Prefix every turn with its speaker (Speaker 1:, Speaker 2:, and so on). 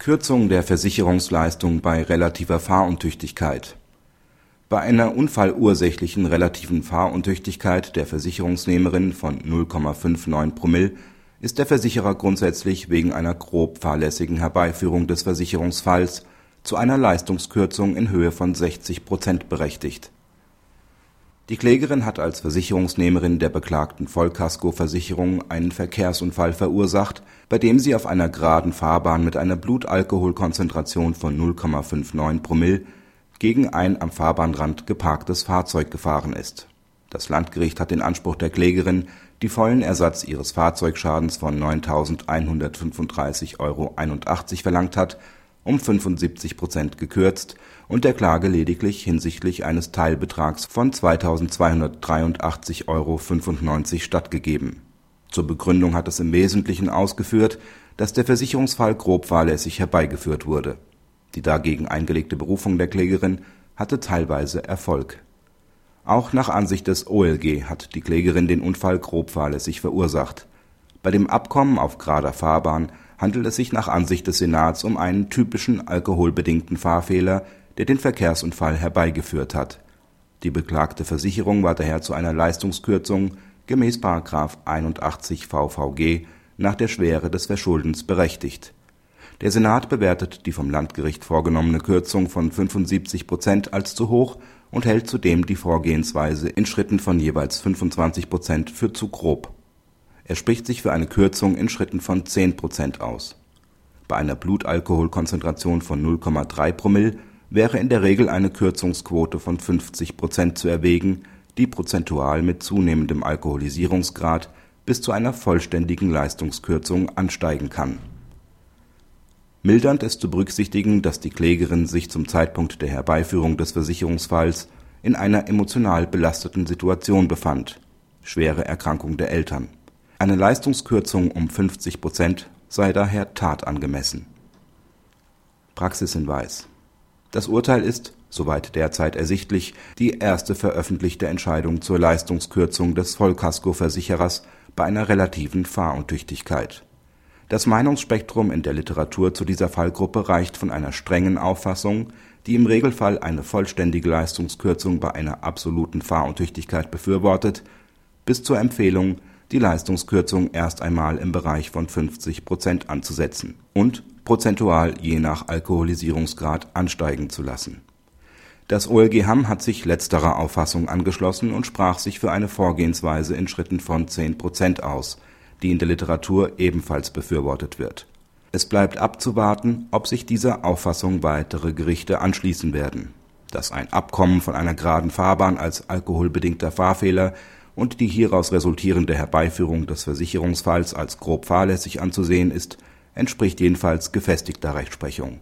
Speaker 1: Kürzung der Versicherungsleistung bei relativer Fahruntüchtigkeit Bei einer unfallursächlichen relativen Fahruntüchtigkeit der Versicherungsnehmerin von 0,59 Promille ist der Versicherer grundsätzlich wegen einer grob fahrlässigen Herbeiführung des Versicherungsfalls zu einer Leistungskürzung in Höhe von 60 Prozent berechtigt. Die Klägerin hat als Versicherungsnehmerin der beklagten Vollkaskoversicherung einen Verkehrsunfall verursacht, bei dem sie auf einer geraden Fahrbahn mit einer Blutalkoholkonzentration von 0,59 Promille gegen ein am Fahrbahnrand geparktes Fahrzeug gefahren ist. Das Landgericht hat den Anspruch der Klägerin, die vollen Ersatz ihres Fahrzeugschadens von 9.135,81 Euro verlangt hat um 75 Prozent gekürzt und der Klage lediglich hinsichtlich eines Teilbetrags von 2.283,95 Euro stattgegeben. Zur Begründung hat es im Wesentlichen ausgeführt, dass der Versicherungsfall grob fahrlässig herbeigeführt wurde. Die dagegen eingelegte Berufung der Klägerin hatte teilweise Erfolg. Auch nach Ansicht des OLG hat die Klägerin den Unfall grob fahrlässig verursacht. Bei dem Abkommen auf gerader Fahrbahn handelt es sich nach Ansicht des Senats um einen typischen alkoholbedingten Fahrfehler, der den Verkehrsunfall herbeigeführt hat. Die beklagte Versicherung war daher zu einer Leistungskürzung gemäß § 81 VVG nach der Schwere des Verschuldens berechtigt. Der Senat bewertet die vom Landgericht vorgenommene Kürzung von 75 Prozent als zu hoch und hält zudem die Vorgehensweise in Schritten von jeweils 25 Prozent für zu grob er spricht sich für eine Kürzung in Schritten von 10 Prozent aus. Bei einer Blutalkoholkonzentration von 0,3 Promille wäre in der Regel eine Kürzungsquote von 50 Prozent zu erwägen, die prozentual mit zunehmendem Alkoholisierungsgrad bis zu einer vollständigen Leistungskürzung ansteigen kann. Mildernd ist zu berücksichtigen, dass die Klägerin sich zum Zeitpunkt der Herbeiführung des Versicherungsfalls in einer emotional belasteten Situation befand (schwere Erkrankung der Eltern eine Leistungskürzung um 50 Prozent sei daher tatangemessen. Praxishinweis Das Urteil ist, soweit derzeit ersichtlich, die erste veröffentlichte Entscheidung zur Leistungskürzung des Vollkaskoversicherers bei einer relativen Fahruntüchtigkeit. Das Meinungsspektrum in der Literatur zu dieser Fallgruppe reicht von einer strengen Auffassung, die im Regelfall eine vollständige Leistungskürzung bei einer absoluten Fahruntüchtigkeit befürwortet, bis zur Empfehlung die Leistungskürzung erst einmal im Bereich von 50 Prozent anzusetzen und prozentual je nach Alkoholisierungsgrad ansteigen zu lassen. Das OLG Hamm hat sich letzterer Auffassung angeschlossen und sprach sich für eine Vorgehensweise in Schritten von 10 Prozent aus, die in der Literatur ebenfalls befürwortet wird. Es bleibt abzuwarten, ob sich dieser Auffassung weitere Gerichte anschließen werden. Dass ein Abkommen von einer geraden Fahrbahn als alkoholbedingter Fahrfehler und die hieraus resultierende Herbeiführung des Versicherungsfalls als grob fahrlässig anzusehen ist, entspricht jedenfalls gefestigter Rechtsprechung